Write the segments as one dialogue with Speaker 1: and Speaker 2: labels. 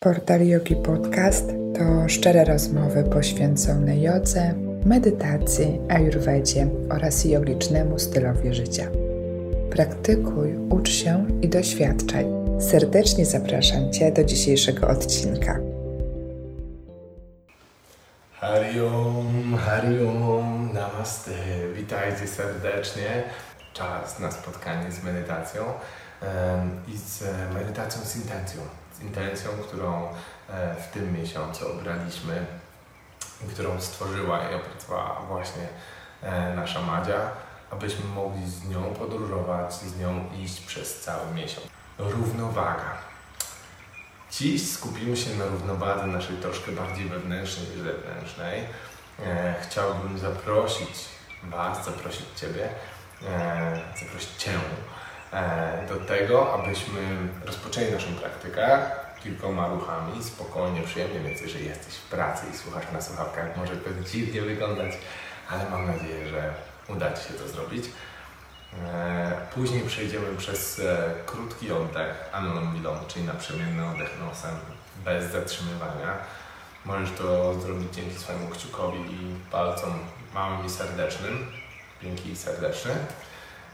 Speaker 1: Portal Yogi Podcast to szczere rozmowy poświęcone jodze, medytacji, ayurvedzie oraz jogicznemu stylowi życia. Praktykuj, ucz się i doświadczaj. Serdecznie zapraszam Cię do dzisiejszego odcinka.
Speaker 2: Hariom, Hariom, Namaste. Witajcie serdecznie. Czas na spotkanie z medytacją i z medytacją z intencją intencją, którą e, w tym miesiącu obraliśmy i którą stworzyła i opracowała właśnie e, nasza Madzia, abyśmy mogli z nią podróżować, z nią iść przez cały miesiąc. Równowaga. Dziś skupimy się na równowadze naszej troszkę bardziej wewnętrznej niż zewnętrznej. E, chciałbym zaprosić Was, zaprosić Ciebie, zaprosić Cię do tego, abyśmy rozpoczęli naszą praktykę kilkoma ruchami, spokojnie, przyjemnie, więc jeżeli jesteś w pracy i słuchasz na słuchawkach, może to dziwnie wyglądać, ale mam nadzieję, że uda Ci się to zrobić. E, później przejdziemy przez e, krótki oddech, anulom vilom, czyli naprzemienny oddech nosem, bez zatrzymywania. Możesz to zrobić dzięki swojemu kciukowi i palcom małym i serdecznym. Dzięki serdeczny.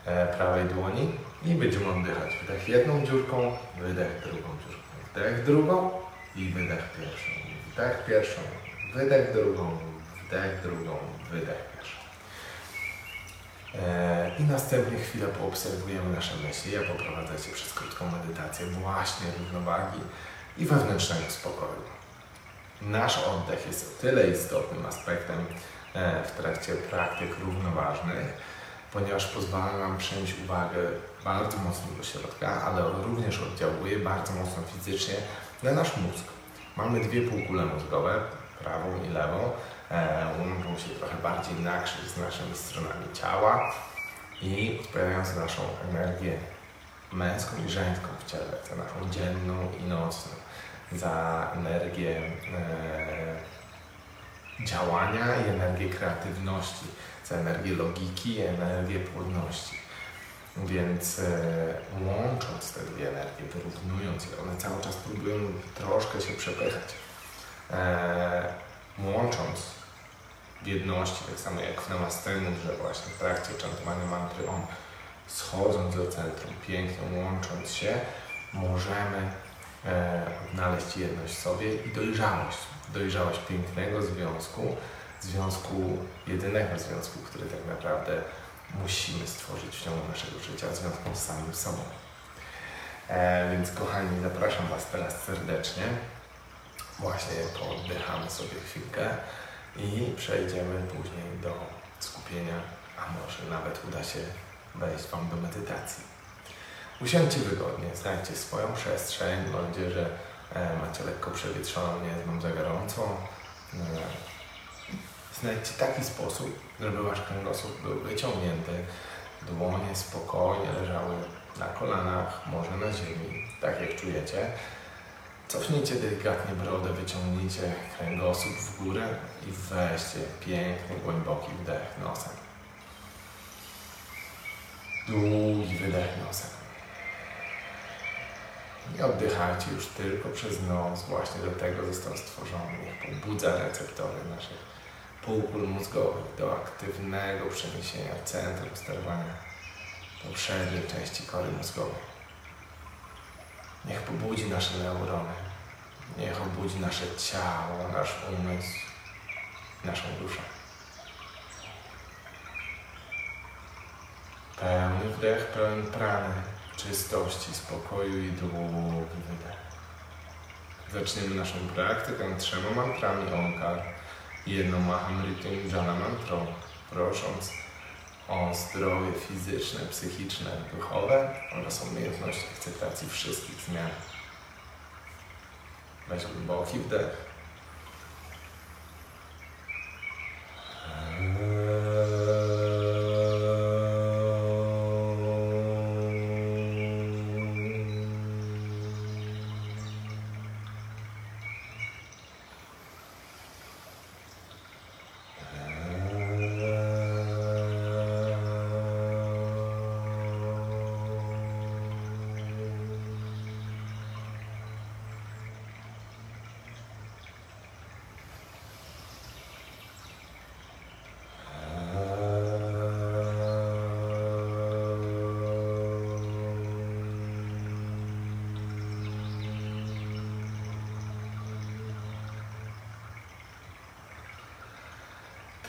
Speaker 2: E, prawej dłoni i będziemy oddychać. Wdech jedną dziurką, wydech drugą dziurką. Wdech drugą i wydech pierwszą. Wdech pierwszą, wydech drugą, wdech drugą, wydech pierwszą. E, I następnie chwilę poobserwujemy nasze myśli. Ja poprowadzę Cię przez krótką medytację właśnie równowagi i wewnętrznego spokoju. Nasz oddech jest o tyle istotnym aspektem e, w trakcie praktyk równoważnych, ponieważ pozwala nam przenieść uwagę bardzo mocno do środka, ale również oddziałuje bardzo mocno fizycznie na nasz mózg. Mamy dwie półkule mózgowe, prawą i lewą. E, łączą się trochę bardziej na krzyż z naszymi stronami ciała i odpowiadają za naszą energię męską i żeńską w ciele, za naszą dzienną i nocną, za energię e, działania i energię kreatywności za energię logiki i energię płodności. Więc e, łącząc te dwie energie, wyrównując je, one cały czas próbują troszkę się przepychać. E, łącząc w jedności, tak samo jak w namastemu, że właśnie w trakcie czantowania mantry on schodząc do centrum, pięknie łącząc się, możemy e, odnaleźć jedność w sobie i dojrzałość. Dojrzałość pięknego związku, związku, jedynego związku, który tak naprawdę musimy stworzyć w ciągu naszego życia, związku z samym sobą. E, więc kochani, zapraszam Was teraz serdecznie. Właśnie pooddychamy sobie chwilkę i przejdziemy później do skupienia, a może nawet uda się wejść Wam do medytacji. Usiądźcie wygodnie, znajdźcie swoją przestrzeń. Mam nadzieję, że e, macie lekko przewietrzoną, nie jest Wam za gorąco. Znajdźcie taki sposób, żeby Wasz kręgosłup był wyciągnięty, dłonie spokojnie leżały na kolanach, może na ziemi, tak jak czujecie. Cofnijcie delikatnie brodę, wyciągnijcie kręgosłup w górę i weźcie piękny, głęboki wdech nosem. Długi wydech nosem. I oddychajcie już tylko przez nos. Właśnie do tego został stworzony. Niech pobudza receptory naszych półkul mózgowych do aktywnego przeniesienia centrum sterowania do przedniej części kory mózgowej. Niech pobudzi nasze neurony, niech obudzi nasze ciało, nasz umysł, naszą duszę. Pełny wdech, pełen prany, czystości, spokoju i długi wydech. Zaczniemy naszą praktykę trzema mantrami Omkar jedną Mahamrityum Jana mantrą, prosząc o zdrowie fizyczne, psychiczne, duchowe oraz umiejętność akceptacji wszystkich zmian. Weź głęboki wdech.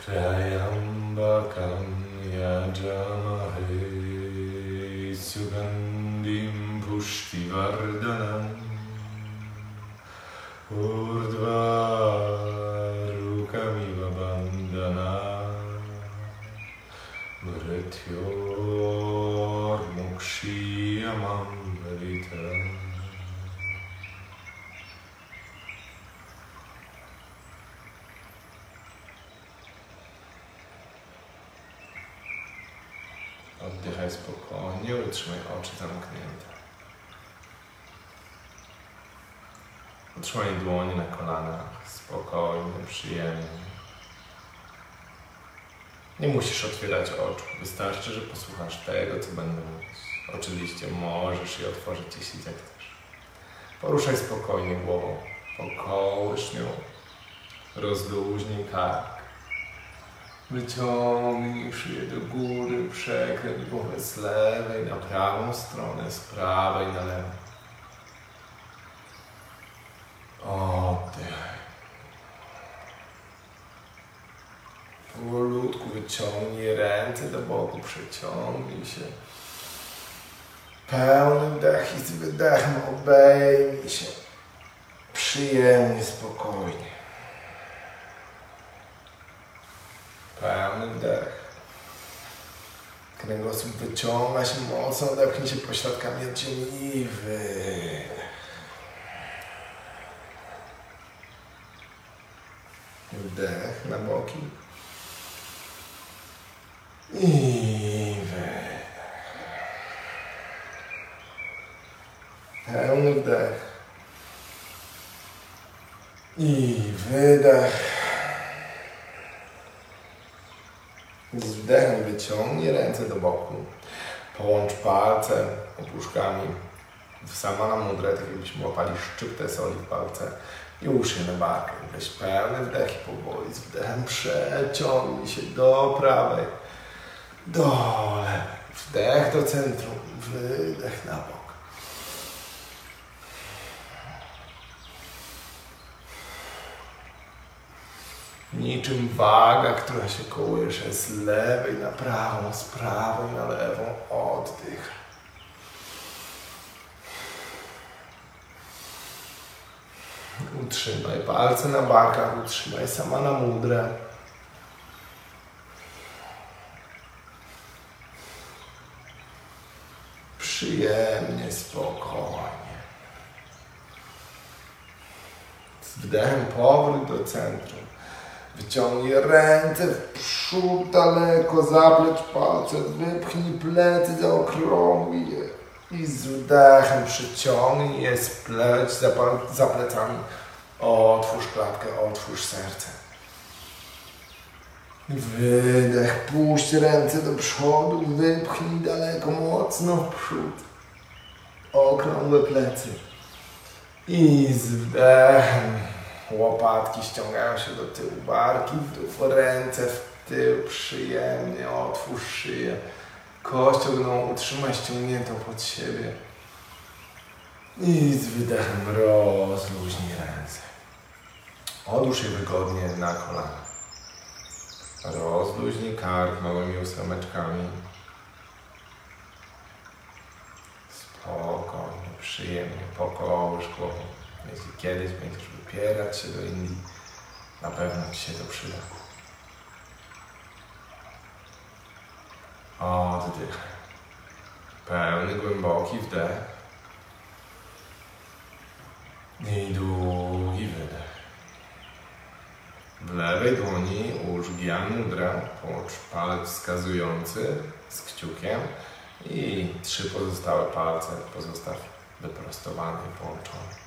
Speaker 2: त्र्यम्बकं यजामहे सुगन्धिं पुष्टिवर्धनम् Oddychaj spokojnie, utrzymaj oczy zamknięte. Utrzymaj dłonie na kolanach, spokojnie, przyjemnie. Nie musisz otwierać oczu, wystarczy, że posłuchasz tego, co będę mówić. Oczywiście możesz je otworzyć, jeśli zechcesz. Poruszaj spokojnie głową, pokołysz nią, rozluźnij kark. Wyciągnij szyję do góry, przekręć głowę z lewej na prawą stronę, z prawej na lewą. Oddech. Powolutku wyciągnij ręce do boku, przeciągnij się. Pełny wdech i z wydechem obejmij się. Przyjemnie, spokojnie. Kręgosłup wyciąga się mocno, odepchnij się pośladkami od i wydech. Wdech na boki. I wydech. Pełny wdech. I wydech. Wyciągnij ręce do boku. Połącz palce opuszkami w samana mudrę, tak jakbyśmy łapali szczyptę soli w palce i je na barkę. Weź pełny wdech i powoli z wdechem przeciągnij się do prawej, do lewej. Wdech do centrum, wydech na bok. Niczym waga, która się kołysze z lewej na prawą, z prawej na lewą. Oddych. Utrzymaj palce na barkach, utrzymaj sama na mudrę. Przyjemnie, spokojnie. Z wdechem powrót do centrum. Wyciągnij ręce w przód daleko, zaplecz palce, wypchnij plecy, zaokrąglij je i z wdechem przyciągnij je, spleć za, za plecami. Otwórz klatkę, otwórz serce. Wydech, puść ręce do przodu, wypchnij daleko, mocno w przód. Okrągłe plecy. I z wdechem Łopatki ściągają się do tyłu, barki w dół, ręce w tył, przyjemnie, otwórz szyję. Kość ogną utrzymaj ściągniętą pod siebie. I z wydechem rozluźnij ręce. Odłóż je wygodnie na kolana. Rozluźnij kark małymi ósemeczkami. Spokojnie, przyjemnie, pokołysz głową. Jeśli kiedyś będziesz wypierać się do Indii, na pewno Ci się to przyda. Oddych. Pełny, głęboki wdech. I długi wydech. W lewej dłoni ułóż Gyan Mudra, połącz palec wskazujący z kciukiem i trzy pozostałe palce pozostaw wyprostowane i połączone.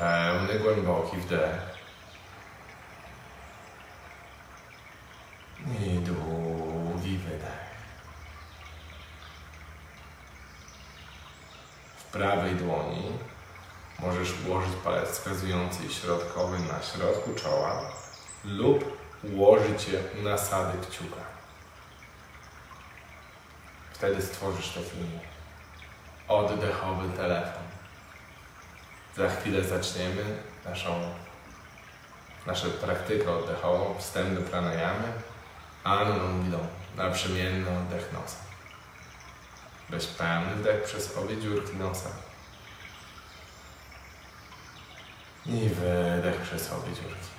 Speaker 2: Pełny, głęboki wdech. I długi wydech. W prawej dłoni możesz ułożyć palec wskazujący środkowy na środku czoła lub ułożyć je na sady kciuka. Wtedy stworzysz taki oddechowy telefon. Za chwilę zaczniemy naszą Nasza praktyka oddechowa, wstęp do pranayamy, anulom wilom, naprzemienny oddech nosa. Weź pełny wdech przez obie dziurki nosa. I wydech przez obie dziurki.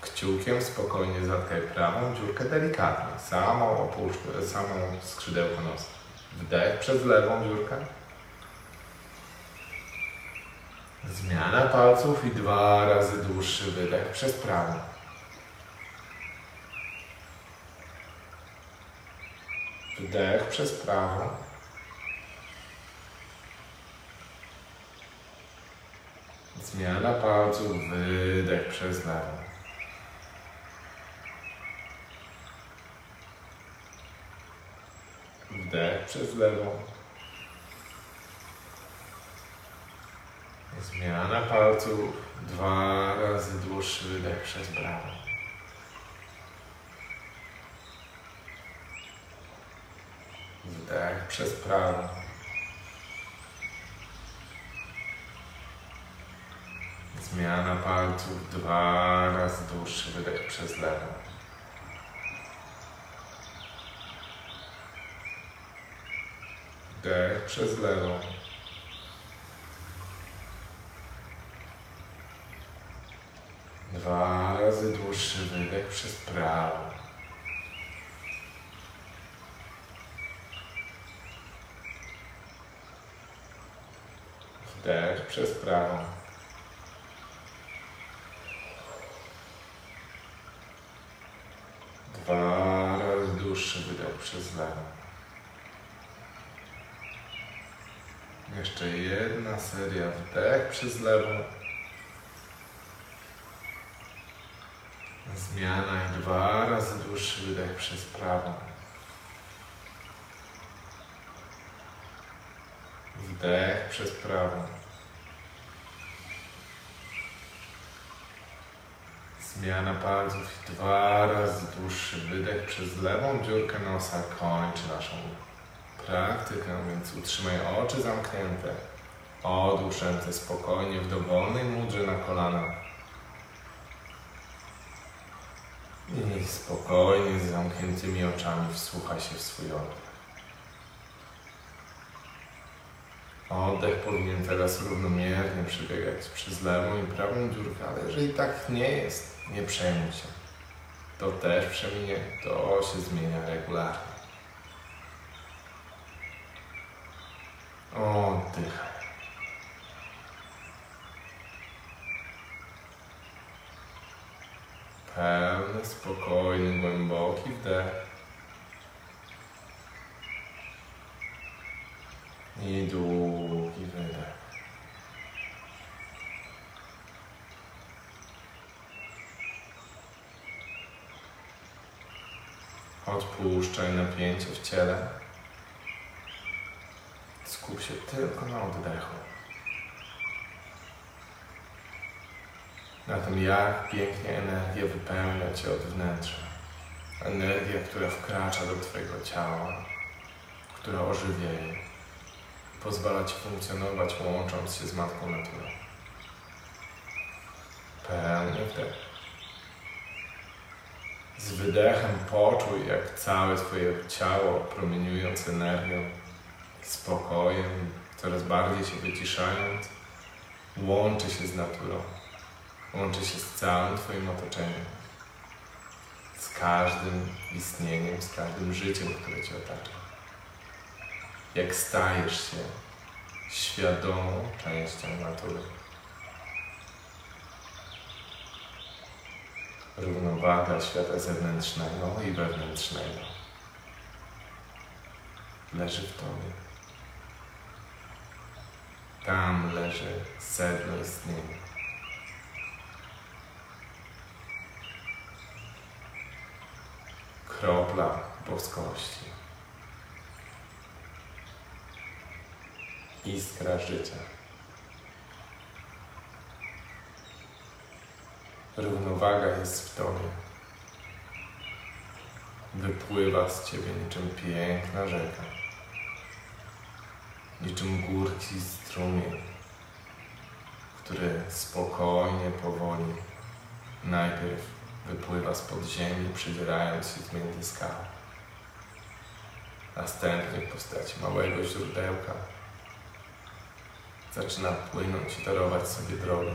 Speaker 2: Kciukiem spokojnie zatkaj prawą dziurkę delikatnie, samą opuszczkę, samą skrzydełko nosa. Wdech przez lewą dziurkę. Zmiana palców i dwa razy dłuższy wydech przez prawą. Wdech przez prawą. Zmiana palców, wydech przez lewą. Wdech przez lewą. Zmiana palców, dwa razy dłuższy wydech przez prawą. Wdech przez prawą. Zmiana palców, dwa razy dłuższy wydech przez lewą. Wdech przez lewą. Dwa razy dłuższy wydech przez prawą. Wdech przez prawą. Dwa razy dłuższy wydech przez lewą. Jeszcze jedna seria wdech przez lewą. Zmiana i dwa razy dłuższy wydech przez prawą. Wdech przez prawą. Zmiana palców i dwa razy dłuższy wydech przez lewą dziurkę nosa kończy naszą praktykę, więc utrzymaj oczy zamknięte. Odłóż ręce spokojnie w dowolnej mudrze na kolanach. I spokojnie z zamkniętymi oczami wsłuchaj się w swój oddech. Oddech powinien teraz równomiernie przebiegać przez lewą i prawą dziurkę, ale jeżeli tak nie jest, nie przejmuj się. To też przeminie, to się zmienia regularnie. Oddychaj. Pełny, spokojny, głęboki wdech. I długi wydech. Odpuszczaj napięcie w ciele. Skup się tylko na oddechu. Na tym, jak pięknie energia wypełnia Cię od wnętrza. Energia, która wkracza do Twojego ciała, która ożywia je. Pozwala Ci funkcjonować, łącząc się z Matką Naturą. Pełny wdech. Z wydechem poczuj, jak całe Twoje ciało, promieniując energią, spokojem, coraz bardziej się wyciszając, łączy się z naturą, łączy się z całym Twoim otoczeniem, z każdym istnieniem, z każdym życiem, które Cię otacza. Jak stajesz się świadomą częścią natury. Równowaga świata zewnętrznego i wewnętrznego leży w Tobie. Tam leży sedno istnienia. Kropla boskości. Iskra życia. Równowaga jest w Tobie. Wypływa z Ciebie niczym piękna rzeka niczym górki strumień, który spokojnie, powoli Najpierw wypływa z ziemi, przybierając się między skał. Następnie w postaci małego źródełka zaczyna płynąć i torować sobie drogę.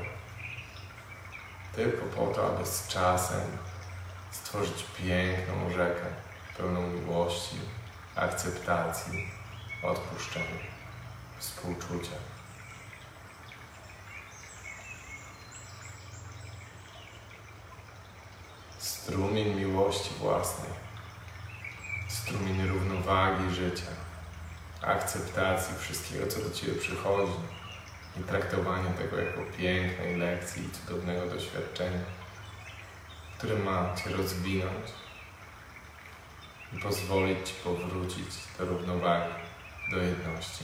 Speaker 2: Tylko po to, aby z czasem stworzyć piękną rzekę, pełną miłości, akceptacji, odpuszczenia, współczucia. Strumień miłości własnej, strumień równowagi życia, akceptacji wszystkiego, co do Ciebie przychodzi i traktowania tego jako pięknej lekcji i cudownego doświadczenia, które ma Cię rozwinąć i pozwolić Ci powrócić do równowagi, do jedności.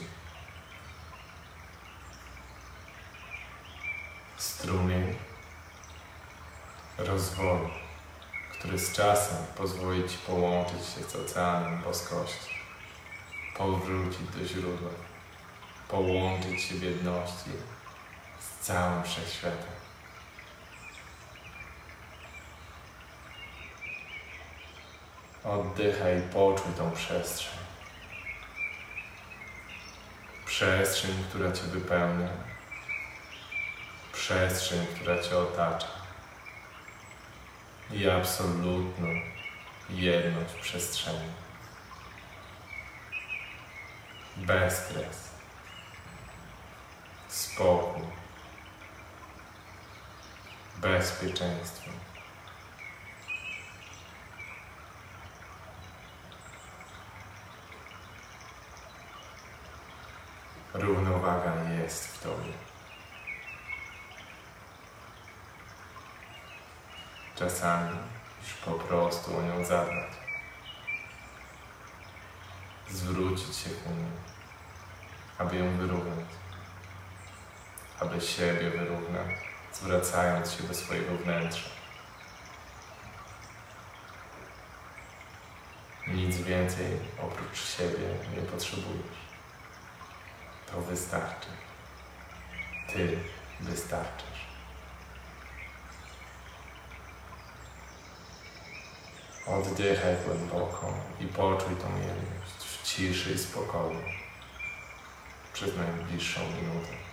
Speaker 2: Strumień rozwoju, który z czasem pozwoli Ci połączyć się z oceanem boskości, powrócić do źródła, połączyć się w jedności z całym wszechświatem. Oddychaj poczuj tą przestrzeń. Przestrzeń, która Cię wypełnia. Przestrzeń, która Cię otacza. I absolutną jedność przestrzeni. Bezkres. Spokój. Bezpieczeństwo. Równowaga jest w Tobie. Czasami już po prostu o nią zadbać. Zwrócić się ku niej, aby ją wyrównać. Aby siebie wyrównać, zwracając się do swojego wnętrza. Nic więcej oprócz siebie nie potrzebujesz to wystarczy. Ty wystarczysz. Oddychaj głęboko i poczuj tą jedność w ciszy i spokoju przez najbliższą minutę.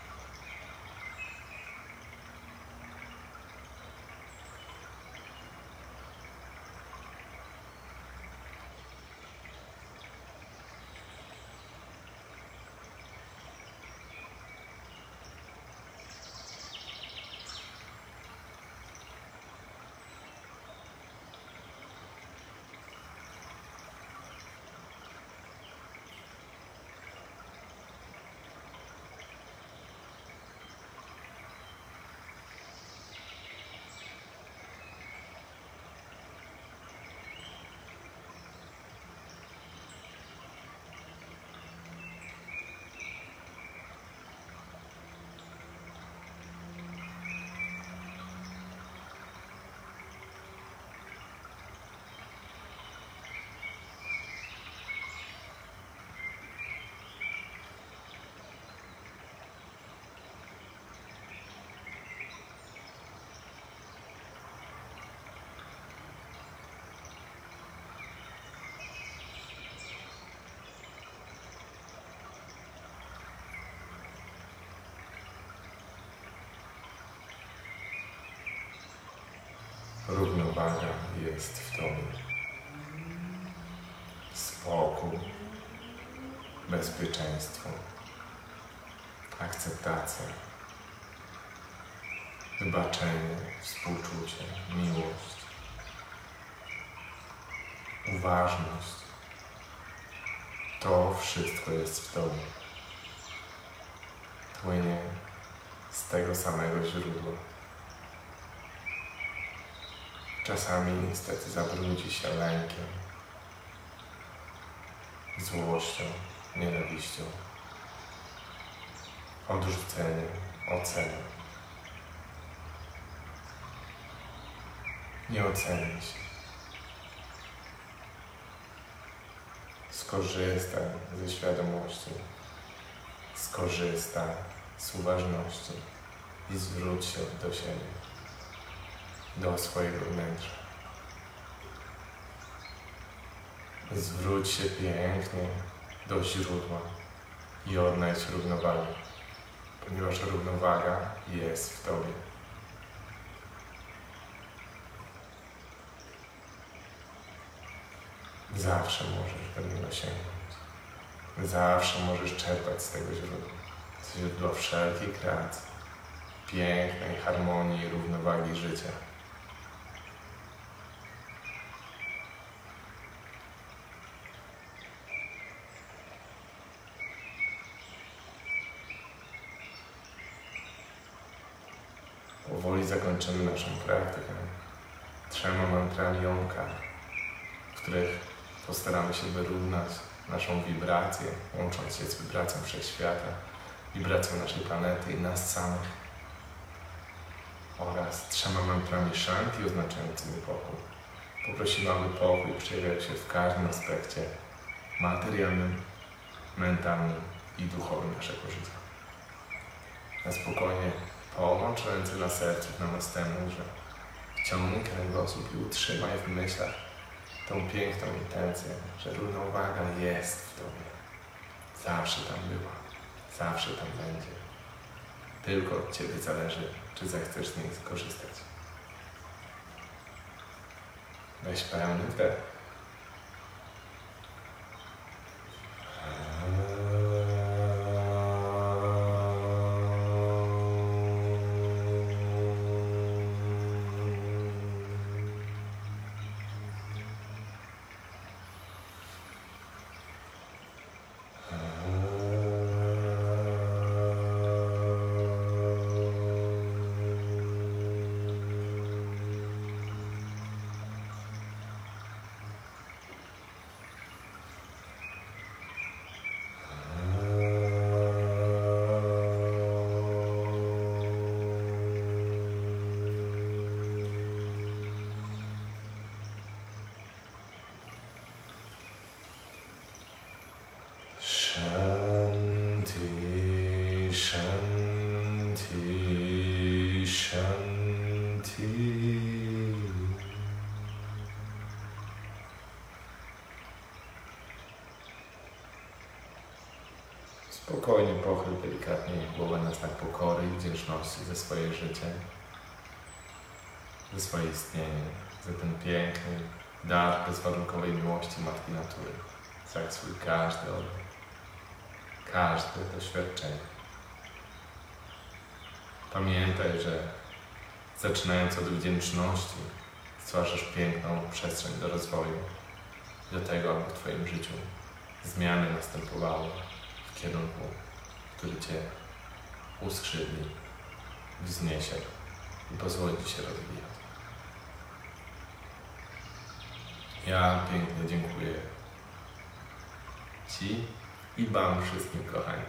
Speaker 2: Równowaga jest w Tobie. Spokój, bezpieczeństwo, akceptacja, wybaczenie, współczucie, miłość, uważność. To wszystko jest w Tobie. Płynie z tego samego źródła. Czasami niestety zabrudzi się lękiem, złością, nienawiścią, odrzuceniem, oceną. Nie oceniaj się. Skorzystaj ze świadomości, skorzystaj z uważności i zwróć się do siebie do swojego wnętrza. Zwróć się pięknie do źródła i odnajdź równowagę, ponieważ równowaga jest w Tobie. Zawsze możesz do niego sięgnąć. Zawsze możesz czerpać z tego źródła. Źródła wszelkiej kreacji, pięknej harmonii i równowagi życia. Powoli zakończymy naszą praktykę trzema mantrami jąka, w których postaramy się wyrównać naszą wibrację, łącząc się z wibracją wszechświata, wibracją naszej planety i nas samych oraz trzema mantrami shanti oznaczającymi pokój. Poprosimy, aby pokój przejawiał się w każdym aspekcie materialnym, mentalnym i duchowym naszego życia. Na spokojnie połącz ręce na sercu w namastemu, że wciągnij kręgosłup i utrzymaj w myślach tą piękną intencję, że równowaga jest w Tobie. Zawsze tam była, zawsze tam będzie. Tylko od Ciebie zależy, czy zechcesz z niej skorzystać. Weź pełny wdech. Spokojnie pochyl delikatnie głowę na znak pokory i wdzięczności za swoje życie, za swoje istnienie, za ten piękny dar bezwarunkowej miłości Matki Natury, swój każdy oddech, każde doświadczenie. Pamiętaj, że zaczynając od wdzięczności, stwarzasz piękną przestrzeń do rozwoju, do tego, aby w Twoim życiu zmiany następowały kierunku, który Cię uskrzydli, wzniesie i pozwoli Ci się rozwijać. Ja pięknie dziękuję Ci i Wam wszystkim, kochani.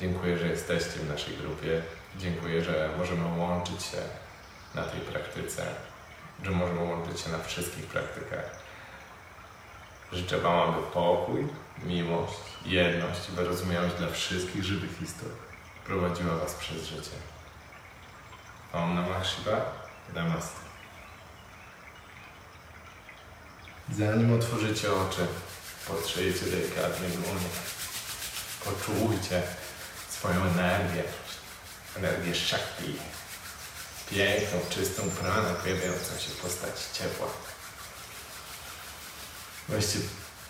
Speaker 2: Dziękuję, że jesteście w naszej grupie. Dziękuję, że możemy łączyć się na tej praktyce, że możemy łączyć się na wszystkich praktykach. Życzę Wam, aby pokój, miłość, jedność i wyrozumiałość dla wszystkich żywych istot prowadziła Was przez życie. Om Namah Shiva, Namaste. Zanim otworzycie oczy, potrzyjcie delikatnie dłonie. Poczujcie swoją energię, energię Shakti, piękną, czystą pranę pojawiającą się w postaci ciepła. Weźcie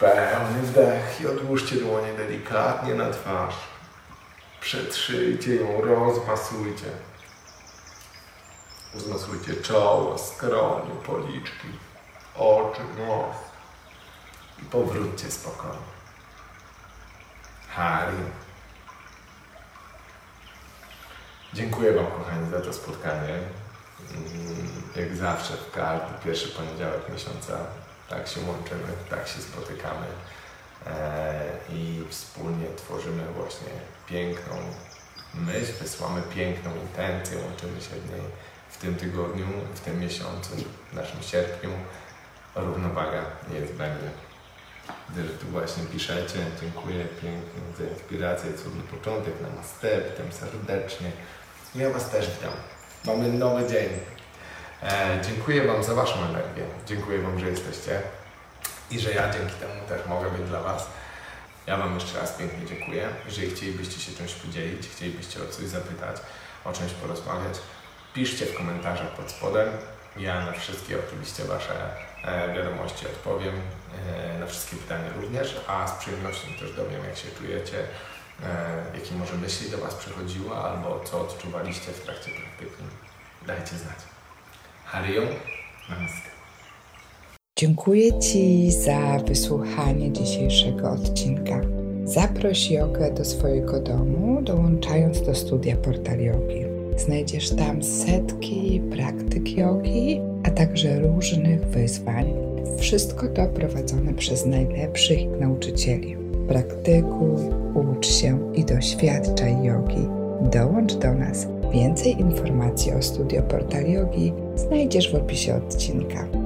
Speaker 2: pełny wdech i odłóżcie dłonie delikatnie na twarz. Przetrzyjcie ją, rozmasujcie. Rozmasujcie czoło, skronie, policzki, oczy, nos. I powróćcie spokojnie. Hari. Dziękuję Wam, kochani, za to spotkanie. Mm, jak zawsze, w każdy pierwszy poniedziałek miesiąca tak się łączymy, tak się spotykamy e, i wspólnie tworzymy właśnie piękną myśl, wysyłamy piękną intencję, łączymy się w niej w tym tygodniu, w tym miesiącu, w naszym sierpniu. Równowaga niezbędna. Gdy tu właśnie piszecie, dziękuję pięknie za inspirację, cudny początek, namaste, witam serdecznie. Ja Was też witam. Mamy nowy dzień. E, dziękuję Wam za Waszą energię. Dziękuję Wam, że jesteście i że ja dzięki temu też mogę być dla Was. Ja Wam jeszcze raz pięknie dziękuję. Jeżeli chcielibyście się czymś podzielić, chcielibyście o coś zapytać, o czymś porozmawiać, piszcie w komentarzach pod spodem. Ja na wszystkie oczywiście Wasze e, wiadomości odpowiem, e, na wszystkie pytania również, a z przyjemnością też dowiem, jak się czujecie, jakie może myśli do Was przychodziły, albo co odczuwaliście w trakcie praktyki. Dajcie znać. Harium, namaste.
Speaker 1: Dziękuję Ci za wysłuchanie dzisiejszego odcinka. Zaproś jogę do swojego domu, dołączając do studia Portal Yogi. Znajdziesz tam setki praktyk jogi, a także różnych wyzwań. Wszystko to prowadzone przez najlepszych nauczycieli. Praktykuj, ucz się i doświadczaj jogi. Dołącz do nas. Więcej informacji o studio Portal Yogi znajdziesz w opisie odcinka.